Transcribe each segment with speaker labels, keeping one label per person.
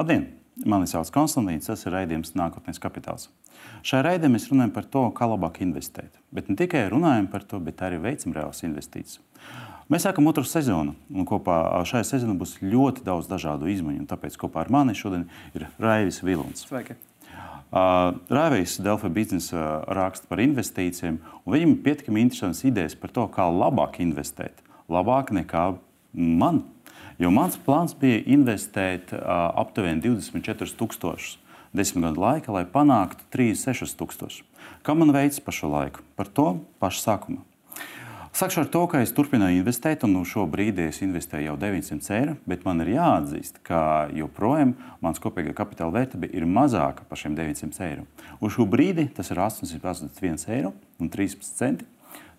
Speaker 1: Labdien! Mani sauc Konstants, tas ir raidījums Nākotnes kapitāls. Šajā raidījumā mēs runājam par to, kā labāk investēt. Bet ne tikai runājam par to, bet arī veicam reālas investīcijas. Mēs sākam otru sezonu, un kopā šajā sezonā būs ļoti daudz dažādu izmaiņu. Tāpēc kopā ar mani šodien ir Raivis Vilons.
Speaker 2: Sveiki!
Speaker 1: Uh, Raivis Delfa biznesa raksta par investīcijiem, un viņam ir pietiekami interesants idejas par to, kā labāk investēt. Labāk nekā man. Jo mans plāns bija investēt uh, aptuveni 24,000 desmit gadu laikā, lai panāktu 36,000. Kā man veids pa šo laiku? Par to pašu sākumu. Sākšu ar to, ka es turpināju investēt, un nu šo brīdi es investēju jau 900 eiro, bet man ir jāatzīst, ka joprojām mans kopīgā kapitāla vērtība ir mazāka par šiem 900 eiro. Uz šo brīdi tas ir 881 eiro un 13 centi.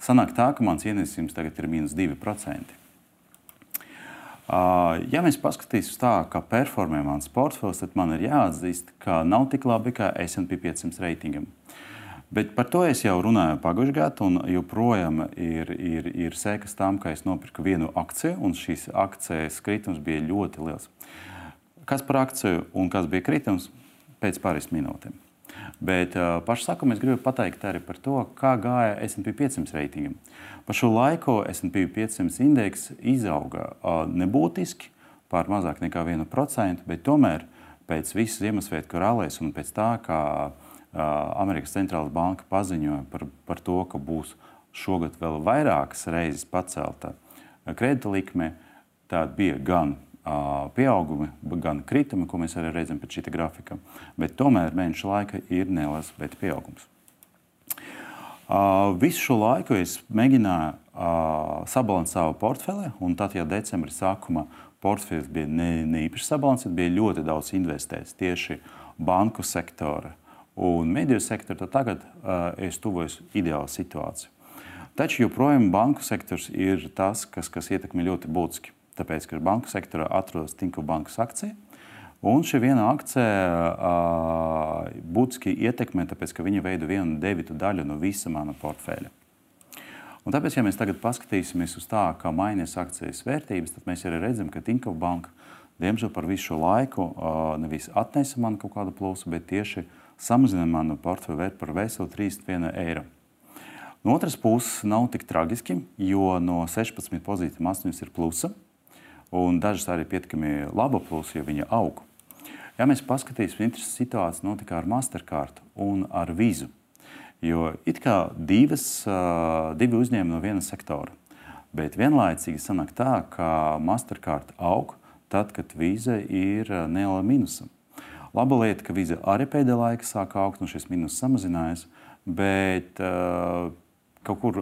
Speaker 1: Sanāk tā, ka mans ienesums tagad ir mīnus 2%. Ja mēs paskatīsimies tā, kā performē mans portfels, tad man ir jāatzīst, ka nav tik labi kā SP 500 reitingam. Bet par to es jau runāju pagājušajā gadā, un joprojām ir, ir, ir sekas tam, ka es nopirku vienu akciju, un šīs akcijas kritums bija ļoti liels. Kas par akciju un kas bija kritums? Pēc pāris minūtēm. Bet pašā sākumā es gribu pateikt arī par to, kā gāja SP 500 reitingam. Pa šo laiku SP 500 indeks izauga nebūtiski par mazāk nekā 1%, bet tomēr pēc visas Ziemassvētku rallijas un pēc tā, kā Amerikas centrālā banka paziņoja par, par to, ka būs šogad vēl vairākas reizes pacelta kredita likme, tad bija gan pieaugumi, gan kritumi, ko mēs arī redzam pēc šī grafika. Bet tomēr mēneša laika ir neliels pieaugums. Visu šo laiku es mēģināju sabalansēt savu portfeli, un tad, ja decembrī sākumā portfelis bija ne, ne īpaši sabalansēts, bija ļoti daudz investēts tieši banku sektora un mediju sektora, tad tagad uh, es tuvojos ideālu situāciju. Taču joprojām banku sektors ir tas, kas, kas ietekmē ļoti būtiski tāpēc, ka banku sektorā atrodas Tinku bankas akcija. Un šī viena akcija būtiski ietekmē, tāpēc, ka viņa veido vienu devitu daļu no visa mana portfeļa. Un tāpēc, ja mēs tagad paskatīsimies uz tā, kā mainās akcijas vērtības, tad mēs arī redzam, ka Tinkova banka, diemžēl par visu šo laiku, nevis atnesa man kaut kādu plusu, bet tieši samazina manu portfeļu vērtību par veselu 31 eiro. No otras puses, nav tik traģiski, jo no 16 pozīcijām 8 ir plusa un dažas arī pietiekami laba plusa, jo viņa aug. Ja mēs paskatīsimies, interesanta situācija notika ar Mastercard un ar Vīzu. Jo it kā divas, divi uzņēmumi no viena sektora, bet vienlaicīgi sanāk tā, ka Mastercard aug tad, kad vīza ir neliela minusa. Laba lieta, ka vīza arī pēdējā laikā sāk augt, un šis minus samazinājās, bet kaut kur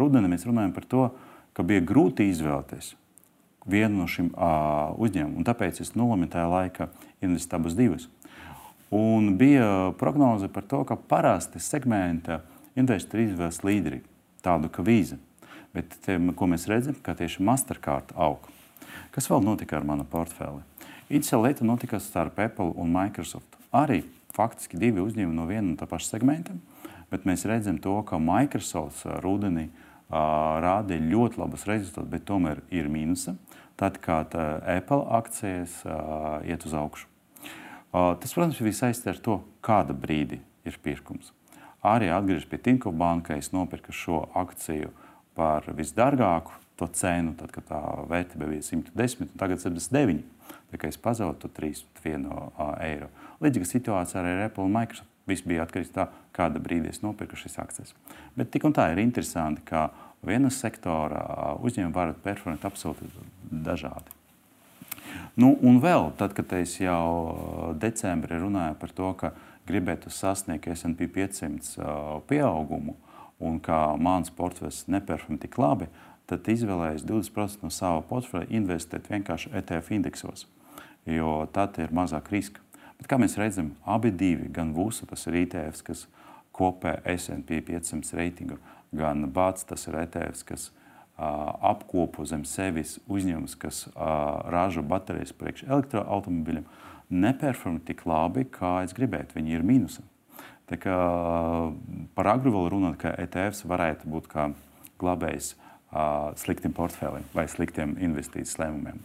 Speaker 1: rudenī mēs runājam par to, ka bija grūti izvēlēties vienu no šiem uh, uzņēmumiem. Tāpēc es nolēmu tajā laikā investēt abas divas. Un bija prognoze par to, ka parasti segmenta investori izvēlas līderi, tādu kā vīza. Bet te, ko mēs redzam, ka tieši Mastercard aug. Kas vēl notika ar manu portfeli? Īsa lieta notika starp Apple un Microsoft. Arī faktiski divi uzņēmumi no viena un tā paša segmenta, bet mēs redzam to, ka Microsoft rudenī uh, rādīja ļoti labus rezultātus, bet tomēr ir mīnusa tad, kad Apple akcijas uh, iet uz augšu. Uh, tas, protams, ir saistīts ar to, kāda brīdi ir pirkums. Arī atgriežoties pie Tinko banka, es nopirku šo akciju par visdārgāku to cenu, tad, kad tā vērtība bija 110 un tagad 79. Tā kā es pazaudu 31 eiro. Līdzīga situācija arī ar Apple un Microsoft. Viss bija atkarīgs no tā, kāda brīdī es nopirku šīs akcijas. Bet tik un tā ir interesanti, ka vienas sektora uzņēmumi var performēt absolūti dažādi. Nu, un vēl, tad, kad es jau decembrī runāju par to, ka gribētu sasniegt SP 500 pieaugumu un ka mans portfels neperformē tik labi, tad izvēlējos 20% no sava portfeļa investēt vienkārši ETF indeksos, jo tad ir mazāk riska. Bet, kā mēs redzam, abi divi, gan VUSA, tas ir ITF, kas kopē SP 500 reitingu, gan BATS, tas ir ETFs, kas apkopo zem sevis uzņēmums, kas ražo baterijas priekš elektroautomobiļiem, neperformē tik labi, kā es gribētu. Viņi ir mīnusā. Tā kā par agru vēl runāt, ka ETFs varētu būt kā glabējs sliktiem portfēliem vai sliktiem investīcijas lēmumiem.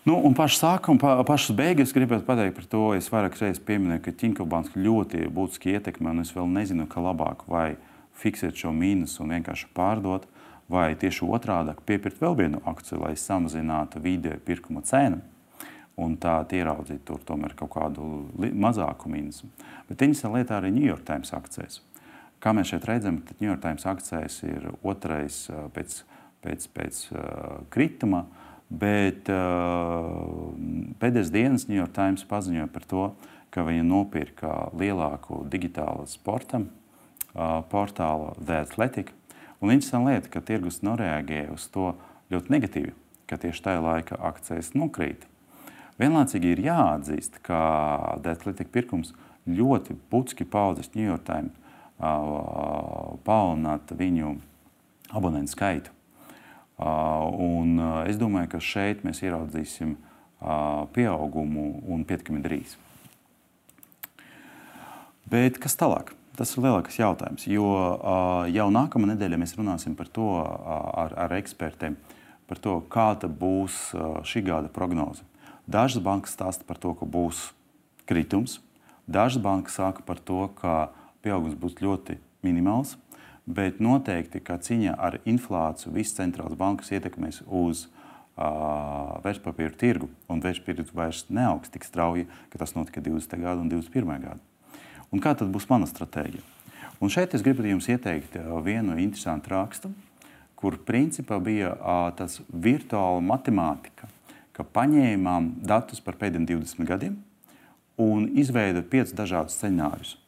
Speaker 1: Nu, un pašu sākumu, pa, pašas beigas gribētu pateikt par to. Es vairāk reizes pieminēju, ka Tinkovbanks ļoti būtiski ietekmē, un es vēl nezinu, ka labāk vai fiksēt šo mīnusu un vienkārši pārdot, vai tieši otrādi piepirkt vēl vienu akciju, lai samazinātu video pirkuma cenu. Un tā ieraudzīt tur tomēr kaut kādu mazāku mīnusu. Bet interesanti lieta arī New York Times akcijas. Kā mēs šeit redzam, tad New York Times akcijas ir otrais pēc, pēc, pēc uh, krituma. Uh, Bet uh, pēdējās dienas New York Times paziņoja par to, ka viņi nopirka lielāku digitālu sporta uh, portālu The Athletic. Un interesanti lieta, ka tirgus noreaģēja uz to ļoti negatīvi, ka tieši tajā laikā akcijas nokrīt. Vienlaicīgi ir jāatzīst, ka The Athletic pirkums ļoti būtiski paudzes New York Times uh, palielināt viņu abonentu skaitu. Un es domāju, ka šeit mēs ieraudzīsim pieaugumu un pietiekami drīz. Bet kas tālāk? Tas ir lielākais jautājums. Jo jau nākamā nedēļa mēs runāsim par to ar, ar ekspertiem, par to, kāda būs šī gada prognoze. Dažas bankas stāsta par to, ka būs kritums, dažas bankas saka par to, ka pieaugums būs ļoti minimāls. Bet noteikti, ka cīņā ar inflāciju visas centrālās bankas ietekmēs uz uh, vērtspapīru tirgu, un vērtspapīrs vairs neaugs tik strauji, ka tas notika 20. gada un 21. gada. Un kā tad būs mana stratēģija? Un šeit es gribu jums ieteikt vienu interesantu rakstu, kur principā bija uh, tas virtuāla matemātika, ka paņēmām datus par pēdējiem 20 gadiem un izveidojām piecus dažādus scenārijus.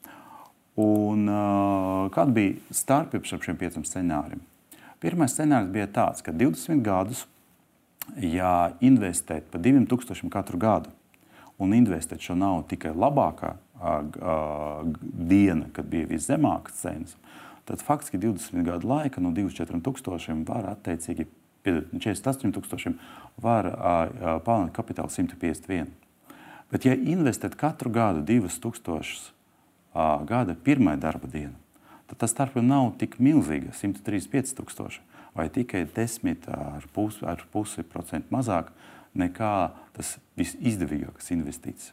Speaker 1: Un, uh, kāda bija starpība starp šiem pieciem scenārijiem? Pirmais scenārijs bija tāds, ka 20 gadus, ja investēt pa 2000 katru gadu un investēt šo naudu tikai labākā uh, diena, kad bija viszemākas cenas, tad faktiski 20 gadu laika no 24 tūkstošiem var attiecīgi 48 tūkstošiem var uh, palielināt kapitālu 151. Bet, ja investēt katru gadu 2000 gada pirmā darba diena, tad tas starpība nav tik milzīga - 135 tūkstoši vai tikai 10 ar pusi, ar pusi procentu mazāk nekā tas visizdevīgākais investīcijas.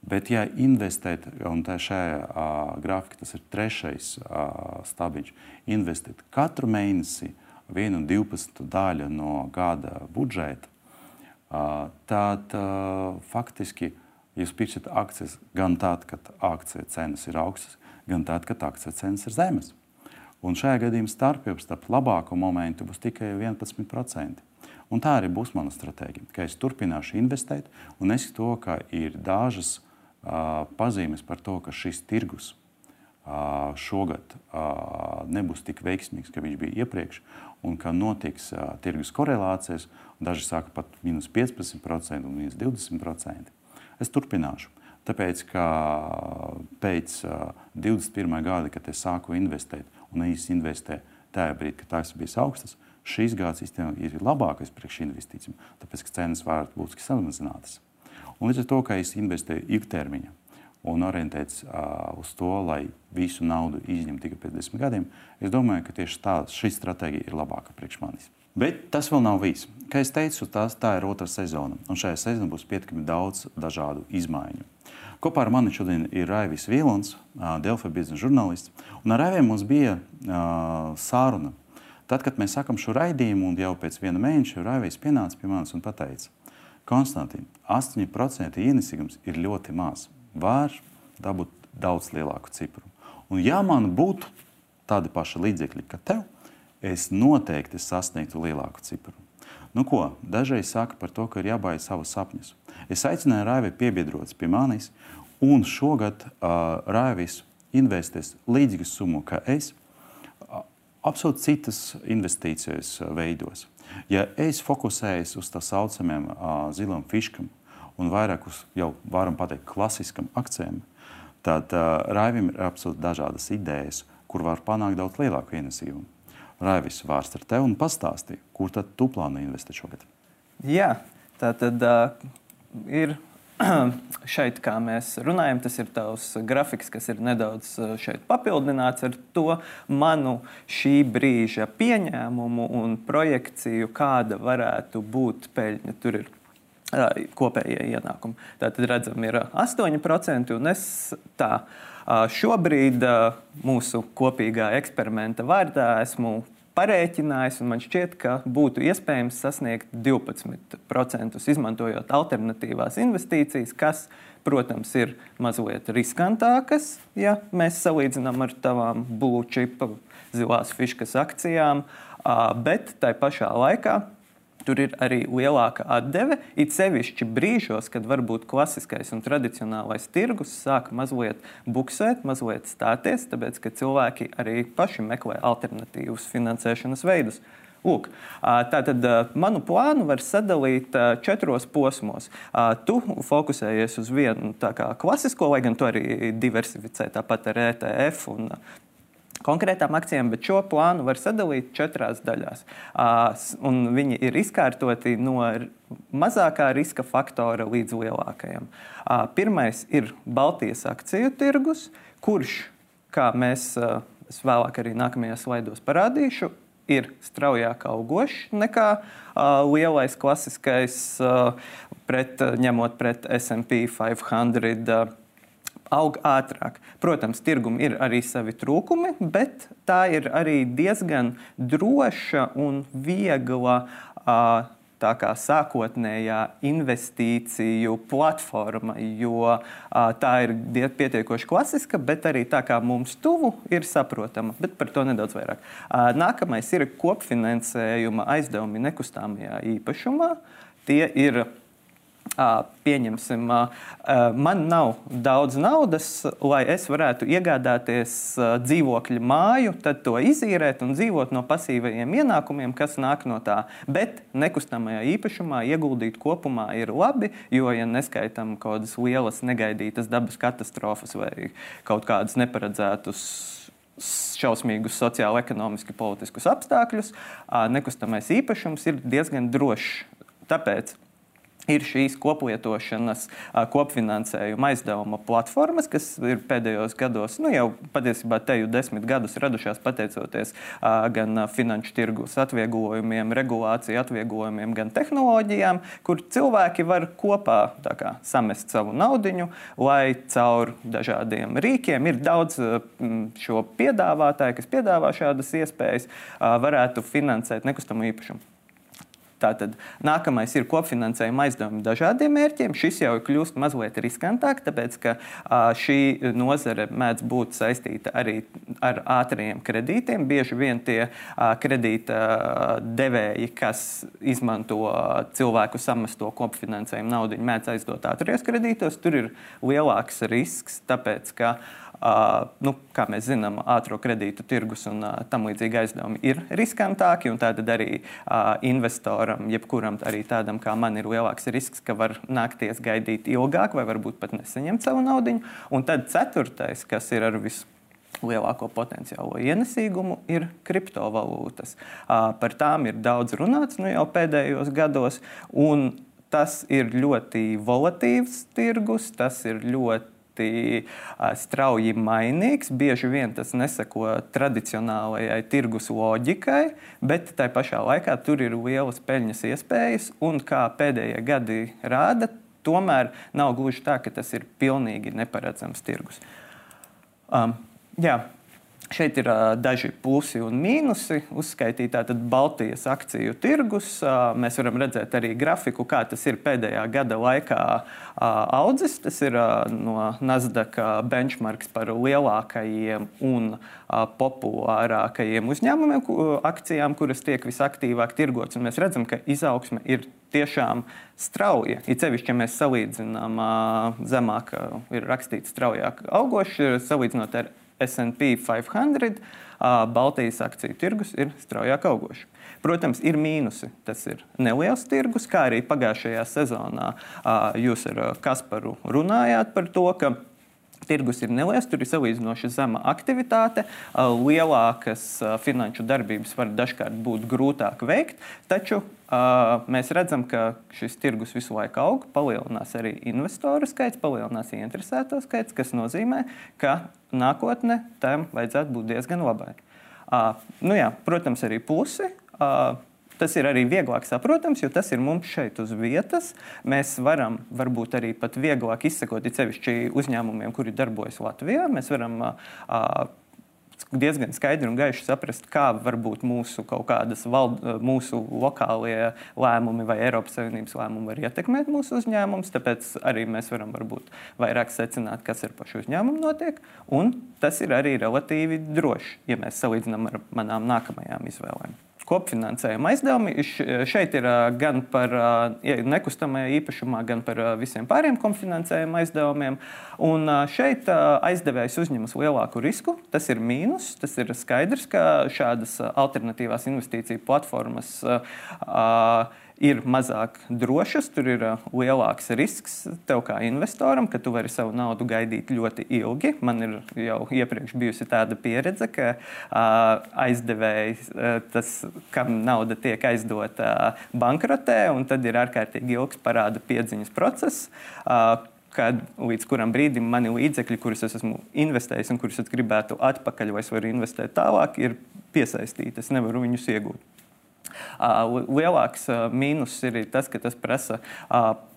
Speaker 1: Bet, ja investēt, un tā šajā uh, grafikā tas ir trešais uh, stabiņš, investēt katru mēnesi vienu divpadsmitu daļu no gada budžeta, uh, tad uh, faktiski uh, Jūs pirksiet akcijas gan tad, kad akciju cenas ir augstas, gan tad, kad akciju cenas ir zemes. Un šajā gadījumā starpība starp labāko momentu būs tikai 11%. Un tā arī būs mana stratēģija, ka es turpināšu investēt, un es to, ka ir dažas uh, pazīmes par to, ka šis tirgus uh, šogad uh, nebūs tik veiksmīgs, kā viņš bija iepriekš, un ka notiks uh, tirgus korelācijas. Daži saka pat minus 15% un minus 20%. Es turpināšu. Tāpēc, ka pēc uh, 21. gada, kad es sāku investēt, un īsi investēju tajā brīdī, kad tās bija augstas, šīs gads ir labākais priekš investīcijām, tāpēc, ka cenas var būt samazinātas. Un līdz ar to, ka es investēju ilgtermiņā un orientēts uh, uz to, lai visu naudu izņemtu tikai pēc desmit gadiem, es domāju, ka tieši tā, šī stratēģija ir labāka priekš manis. Bet tas vēl nav viss. Kā jau teicu, tās, tā ir otra sezona, un šajā sezonā būs pietiekami daudz dažādu izmaiņu. Kopā ar mani šodien ir Raivis Vīlons, Delfa biznesa žurnālists. Un ar Raiviem mums bija uh, sāruna. Tad, kad mēs sākam šo raidījumu, un jau pēc viena mēneša Raivijs pienāca pie manis un teica, Konstantīna, 8% ienesīgums ir ļoti maz. Var dabūt daudz lielāku cipru. Un ja man būtu tādi paši līdzekļi, kā tev, es noteikti sasniegtu lielāku cipru. Nu, ko, dažreiz saka par to, ka ir jābaida savus sapņus. Es aicināju Raivi piebiedroties pie manis, un šogad uh, Raivis investēs līdzīgu summu, kā es, uh, absolūti citas investīcijas uh, veidos. Ja es fokusējos uz tā saucamajām uh, zilām fiškām un vairāk uz jau varam pateikt klasiskam akcijiem, tad uh, Raivim ir absolūti dažādas idejas, kur var panākt daudz lielāku ienesīgumu. Raivis, vārds ar tevi un pastāstīja, kur tad tu plāno investēt šogad?
Speaker 2: Jā, tā tad uh, ir šeit, kā mēs runājam, tas ir tavs grafiks, kas ir nedaudz šeit papildināts ar to manu šī brīža pieņēmumu un projekciju, kāda varētu būt peļņa. Tur ir kopējie ienākumi. Tātad redzam, ir 8%, un es tā šobrīd mūsu kopīgā eksperimenta vārdā esmu parēķinājis, un man šķiet, ka būtu iespējams sasniegt 12% izmantojot alternatīvās investīcijas, kas, protams, ir mazliet riskantākas, ja mēs salīdzinām ar tavām blue chip zilās fiškas akcijām, bet tai pašā laikā Tur ir arī lielāka atdeve. It sevišķi brīžos, kad varbūt klasiskais un tradicionālais tirgus sāk mazliet buksēt, mazliet stāties, tāpēc ka cilvēki arī paši meklē alternatīvus finansēšanas veidus. Lūk, tātad manu plānu var sadalīt četros posmos. Tu fokusējies uz vienu klasisko, lai gan tu arī diversificē tāpat ar ETF un konkrētām akcijām, bet šo plānu var sadalīt četrās daļās. Un viņi ir izkārtoti no mazākā riska faktora līdz lielākajam. Pirmais ir Baltijas akciju tirgus, kurš, kā mēs vēlāk arī nākamajā slaidos parādīšu, ir straujāk augošs nekā uh, lielais klasiskais, uh, pret, ņemot pret SP 500. Uh, aug ātrāk. Protams, tirgum ir arī savi trūkumi, bet tā ir arī diezgan droša un viegla. Uh, tā kā sākotnējā investīciju platforma, jo a, tā ir pietiekoši klasiska, bet arī tā kā mums tuvu ir saprotama. Bet par to nedaudz vairāk. A, nākamais ir kopfinansējuma aizdevumi nekustamajā īpašumā. Tie ir Pieņemsim, man nav daudz naudas, lai es varētu iegādāties dzīvokļa māju, tad to izīrēt un dzīvot no pasīvajiem ienākumiem, kas nāk no tā. Bet nekustamajā īpašumā ieguldīt kopumā ir labi, jo, ja neskaitām kaut kādas lielas negaidītas dabas katastrofas vai kaut kādus neparedzētus šausmīgus sociāli, ekonomiski, politiskus apstākļus, nekustamais īpašums ir diezgan drošs. Tāpēc ir šīs koplietošanas, kopfinansējuma aizdevuma platformas, kas ir pēdējos gados, nu jau patiesībā te jau desmit gadus radušās pateicoties gan finanšu tirgus atvieglojumiem, regulāciju atvieglojumiem, gan tehnoloģijām, kur cilvēki var kopā kā, samest savu naudu, lai caur dažādiem rīkiem ir daudz šo piedāvātāju, kas piedāvā šādas iespējas, varētu finansēt nekustamo īpašumu. Tātad nākamais ir kopfinansējuma aizdevumi dažādiem mērķiem. Šis jau kļūst mazliet riskantāk, tāpēc ka šī nozare mēdz būt saistīta arī ar ātriem kredītiem. Bieži vien tie kredīta devēji, kas izmanto cilvēku samesto kopfinansējumu naudu, mēdz aizdot ātrijos kredītos. Tur ir lielāks risks, tāpēc ka Uh, nu, kā mēs zinām, ātrā kredītu tirgus un tam līdzīgi aizdevumi ir riskantāki. Tad arī investoram, jebkuram arī tādam kā man, ir lielāks risks, ka var nākties gaidīt ilgāk vai varbūt pat nesaņemt savu naudu. Un tad ceturtais, kas ir ar visu lielāko potenciālo ienesīgumu ir kriptovalūtas. Par tām ir daudz runāts nu, jau pēdējos gados, un tas ir ļoti volatīvs tirgus, tas ir ļoti ļoti strauji mainīgs. Bieži vien tas neseko tradicionālajai tirgus loģikai, bet tai pašā laikā tur ir lielas peļņas iespējas. Un kā pēdējie gadi rāda, tomēr nav gluži tā, ka tas ir pilnīgi neparedzams tirgus. Um, jā, Šeit ir uh, daži plusi un mīnusi uzskaitīti. Tātad Baltijas akciju tirgus. Uh, mēs varam redzēt arī grafiku, kā tas ir pēdējā gada laikā uh, audzis. Tas ir uh, no Nasdaq benchmarks par lielākajiem un uh, populārākajiem uzņēmumiem, ku, akcijām, kuras tiek visaktīvāk tirgotas. Un mēs redzam, ka izaugsme ir tiešām strauja. It sevišķi, ja mēs salīdzinām zemāk, ir rakstīts straujāk augoši, salīdzinot ar SP 500, Baltijas akciju tirgus ir straujāk augošs. Protams, ir mīnusi. Tas ir neliels tirgus, kā arī pagājušajā sezonā jūs ar Kasparu runājāt par to, ka tirgus ir neliels, tur ir salīdzinoši zema aktivitāte, lielākas finanšu darbības var dažkārt būt grūtāk veikt, taču mēs redzam, ka šis tirgus visu laiku aug, palielinās arī investoru skaits, palielinās ieinteresēto skaits, kas nozīmē, ka nākotne tam vajadzētu būt diezgan labai. Nu jā, protams, arī plusi. Tas ir arī vieglāk saprotams, jo tas ir mums šeit uz vietas. Mēs varam varbūt arī pat vieglāk izsekot, sevišķi uzņēmumiem, kuri darbojas Latvijā. Mēs varam uh, diezgan skaidri un gaiši saprast, kā varbūt mūsu kaut kādas vald, mūsu lokālie lēmumi vai Eiropas Savienības lēmumi var ietekmēt mūsu uzņēmumus. Tāpēc arī mēs varam varbūt vairāk secināt, kas ar pašu uzņēmumu notiek. Un tas ir arī relatīvi droši, ja mēs salīdzinām ar manām nākamajām izvēlēm kopfinansējuma aizdevumi. Šeit ir gan par nekustamajā īpašumā, gan par visiem pāriem kopfinansējuma aizdevumiem. Un šeit aizdevējs uzņemas lielāku risku. Tas ir mīnus. Tas ir skaidrs, ka šādas alternatīvās investīciju platformas uh, ir mazāk drošas, tur ir uh, lielāks risks tev kā investoram, ka tu vari savu naudu gaidīt ļoti ilgi. Man ir jau iepriekš bijusi tāda pieredze, ka uh, aizdevējs, uh, tas, kam nauda tiek aizdota, bankrotē, un tad ir ārkārtīgi ilgs parāda piedziņas process. Kad līdz kuram brīdim mani līdzekļi, kurus es esmu investējis un kurus es gribētu atpakaļ, vai es varu investēt tālāk, ir piesaistīti. Es nevaru viņus iegūt. Lielāks mīnus ir tas, ka tas prasa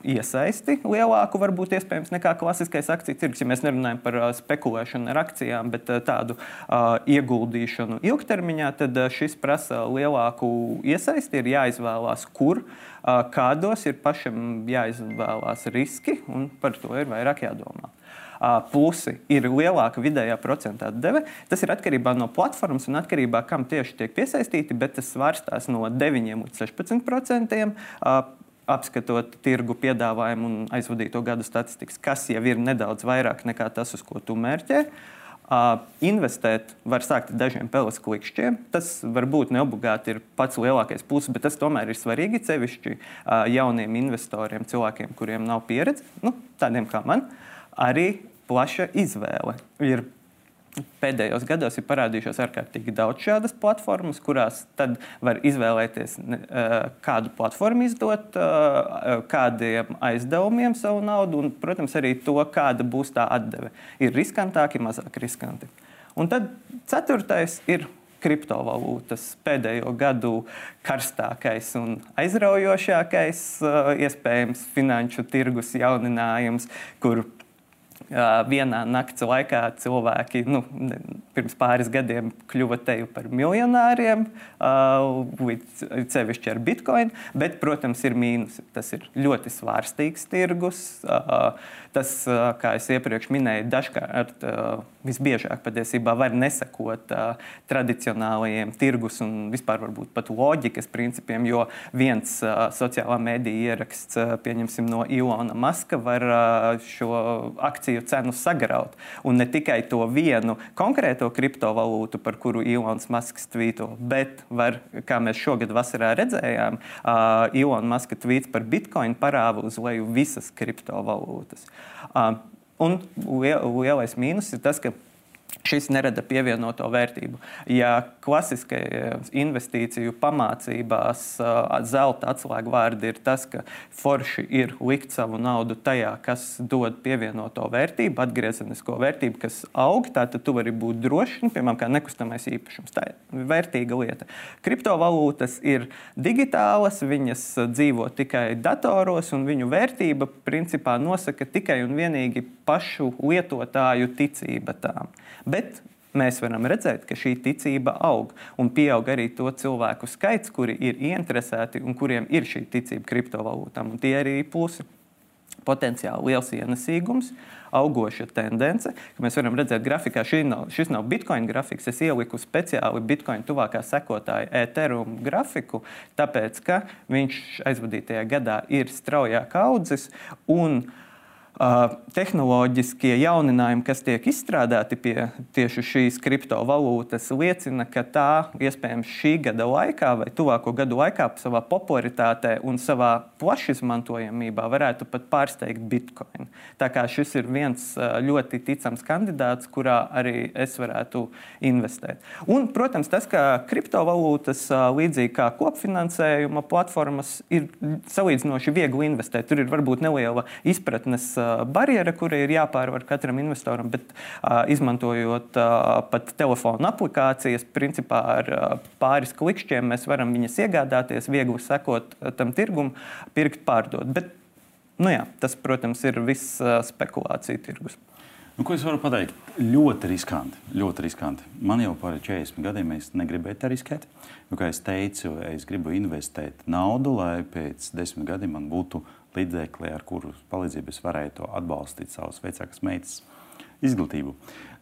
Speaker 2: iesaisti lielāku, varbūt iespējams, nekā klasiskais akciju tirgus. Ja mēs nerunājam par spekulēšanu ar akcijām, bet tādu ieguldīšanu ilgtermiņā, tad šis prasa lielāku iesaisti. Ir jāizvēlās, kur, kādos ir pašam jāizvēlās riski, un par to ir vairāk jādomā plusi ir lielāka vidējā procentā deve. Tas ir atkarībā no platformas un atkarībā no kam tieši tiek piesaistīti, bet tas svārstās no 9 līdz 16 procentiem apskatot tirgu piedāvājumu un aizvadīto gadu statistikas, kas jau ir nedaudz vairāk nekā tas, uz ko tu mērķē. Uh, investēt var sākt ar dažiem peles klikšķiem. Tas varbūt neobligāti ir pats lielākais pluss, bet tas tomēr ir svarīgi sevišķi uh, jauniem investoriem, cilvēkiem, kuriem nav pieredze, nu, tādiem kā man. Arī plaša izvēle. Ir Pēdējos gados ir parādījušās ārkārtīgi daudz šādas platformas, kurās tad var izvēlēties, kādu platformu izdot, kādiem aizdevumiem savu naudu, un, protams, arī to, kāda būs tā atdeve. Ir riskantāki, mazāk riskanti. Un tad ceturtais ir kriptovalūtas pēdējo gadu karstākais un aizraujošākais, iespējams, finanšu tirgus jauninājums, kur vienā nakts laikā cilvēki nu, pirms pāris gadiem kļuva teju par miljonāriem, līdz sevišķi ar bitkoinu. Bet, protams, ir mīnus. Tas ir ļoti svārstīgs tirgus. Tas, kā jau iepriekš minēju, dažkārt visbiežāk patiesībā var nesakot tradicionālajiem tirgus un vispār varbūt pat loģikas principiem, jo viens sociālā mēdīja ieraksts, pieņemsim, no Ilona Maska, var šo akciju cenu sagraut. Un ne tikai to vienu konkrēto kriptovalūtu, par kuru Ilons Masks tvīto, bet var, kā mēs šogad vasarā redzējām, Ilona Maska tvīts par bitkoinu parāvu uz leju visas kriptovalūtas. Un lielais mīnus ir tas, ka šis nerada pievienoto vērtību. Ja klasiskajās investīciju pamācībās zelta atslēgvārdi ir tas, ka forši ir likt savu naudu tajā, kas dod pievienoto vērtību, atgriezenisko vērtību, kas aug, tad tu vari būt drošs, nu, piemēram, kā nekustamais īpašums. Tā ir vērtīga lieta. Kriptovalūtas ir digitālas, viņas dzīvo tikai datoros, un viņu vērtība principā nosaka tikai un vienīgi pašu lietotāju ticība tām. Bet mēs varam redzēt, ka šī ticība aug un pieaug arī to cilvēku skaits, kuri ir ieinteresēti un kuriem ir šī ticība kriptovalūtām. Tie arī ir plusi. Potenciāli liels ienesīgums, augoša tendence. Mēs varam redzēt, grafikā nav, šis nav bitkoina grafiks. Es ieliku speciāli bitkoina tuvākā sekotāja Ethereum grafiku, tāpēc ka viņš aizvadītajā gadā ir straujāk audzis. Un, uh, tehnoloģiskie jauninājumi, kas tiek izstrādāti pie tieši šīs kriptovalūtas, liecina, ka tā iespējams šī gada laikā vai tuvāko gadu laikā savā popularitātē un savā plašizmantojamībā varētu pat pārsteigt Bitcoin. Tā kā šis ir viens ļoti ticams kandidāts, kurā arī es varētu investēt. Un, protams, tas, ka kriptovalūtas, līdzīgi kā kopfinansējuma platformas, ir salīdzinoši viegli investēt. Tur ir varbūt neliela izpratnes barjera, kura ir jāpārvar katram investoram, bet izmantojot pat telefona aplikācijas, principā ar pāris klikšķiem mēs varam viņas iegādāties, viegli sekot tam tirgumam, pirkt, pārdot. Bet, nu jā, tas, protams, ir viss spekulācija tirgus.
Speaker 1: Nu, ko es varu pateikt? Ļoti riskanti. Ļoti riskanti. Man jau par 40 gadiem es negribēju tā riskēt. Jo, kā jau teicu, es gribu investēt naudu, lai pēc desmit gadiem man būtu līdzekļi, ar kuru palīdzību es varētu atbalstīt savas vecākas meitas izglītību.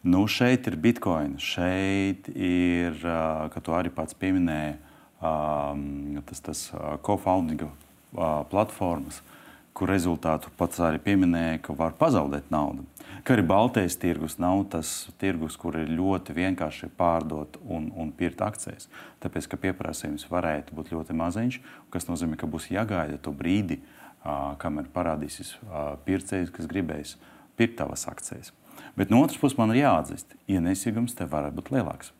Speaker 1: Nu, šeit ir bitkoini, šeit ir, kā tu arī pats pieminēji, tas, tas co-founding platformas kur rezultātu pats arī pieminēja, ka var pazaudēt naudu. Ka arī Baltijas tirgus nav tas tirgus, kur ir ļoti vienkārši pārdot un, un pirkt akcijas. Tāpēc, ka pieprasījums varētu būt ļoti maziņš, kas nozīmē, ka būs jāgaida to brīdi, uh, kamēr parādīsies pircējs, kas gribēs pirkt tavas akcijas. Bet no otras puses man ir jāatzīst, ienesīgums te varētu būt lielāks.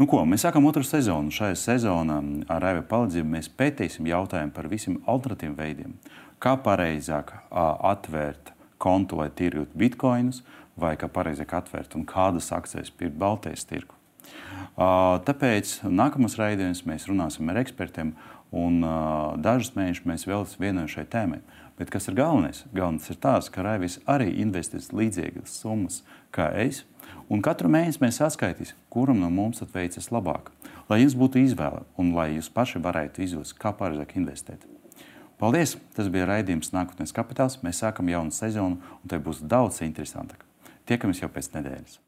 Speaker 1: Nu, ko, mēs sākam otru sezonu. Šajā sezonā ar Raiva palīdzību mēs pētīsim jautājumu par visiem alternatīviem veidiem, kā pareizāk atvērt kontu, lai tirgotu bitkoinus, vai kā pareizāk atvērt un kādas akcijas pirkt Baltijas tirgu. Tāpēc nākamos raidījumus mēs runāsim ar ekspertiem, un dažus mēnešus mēs veltīsim vienai šai tēmai. Bet kas ir galvenais? Galvenais ir tas, ka Raivis arī investēs līdzīgas summas kā es, un katru mēnesi mēs atskaitīsim, kuram no mums veicas labāk. Lai jums būtu izvēle un lai jūs paši varētu izjust, kā pareizāk investēt. Paldies! Tas bija raidījums Nākotnes kapitāls. Mēs sākam jaunu sezonu, un tai būs daudz interesantāk. Tiekamies jau pēc nedēļas.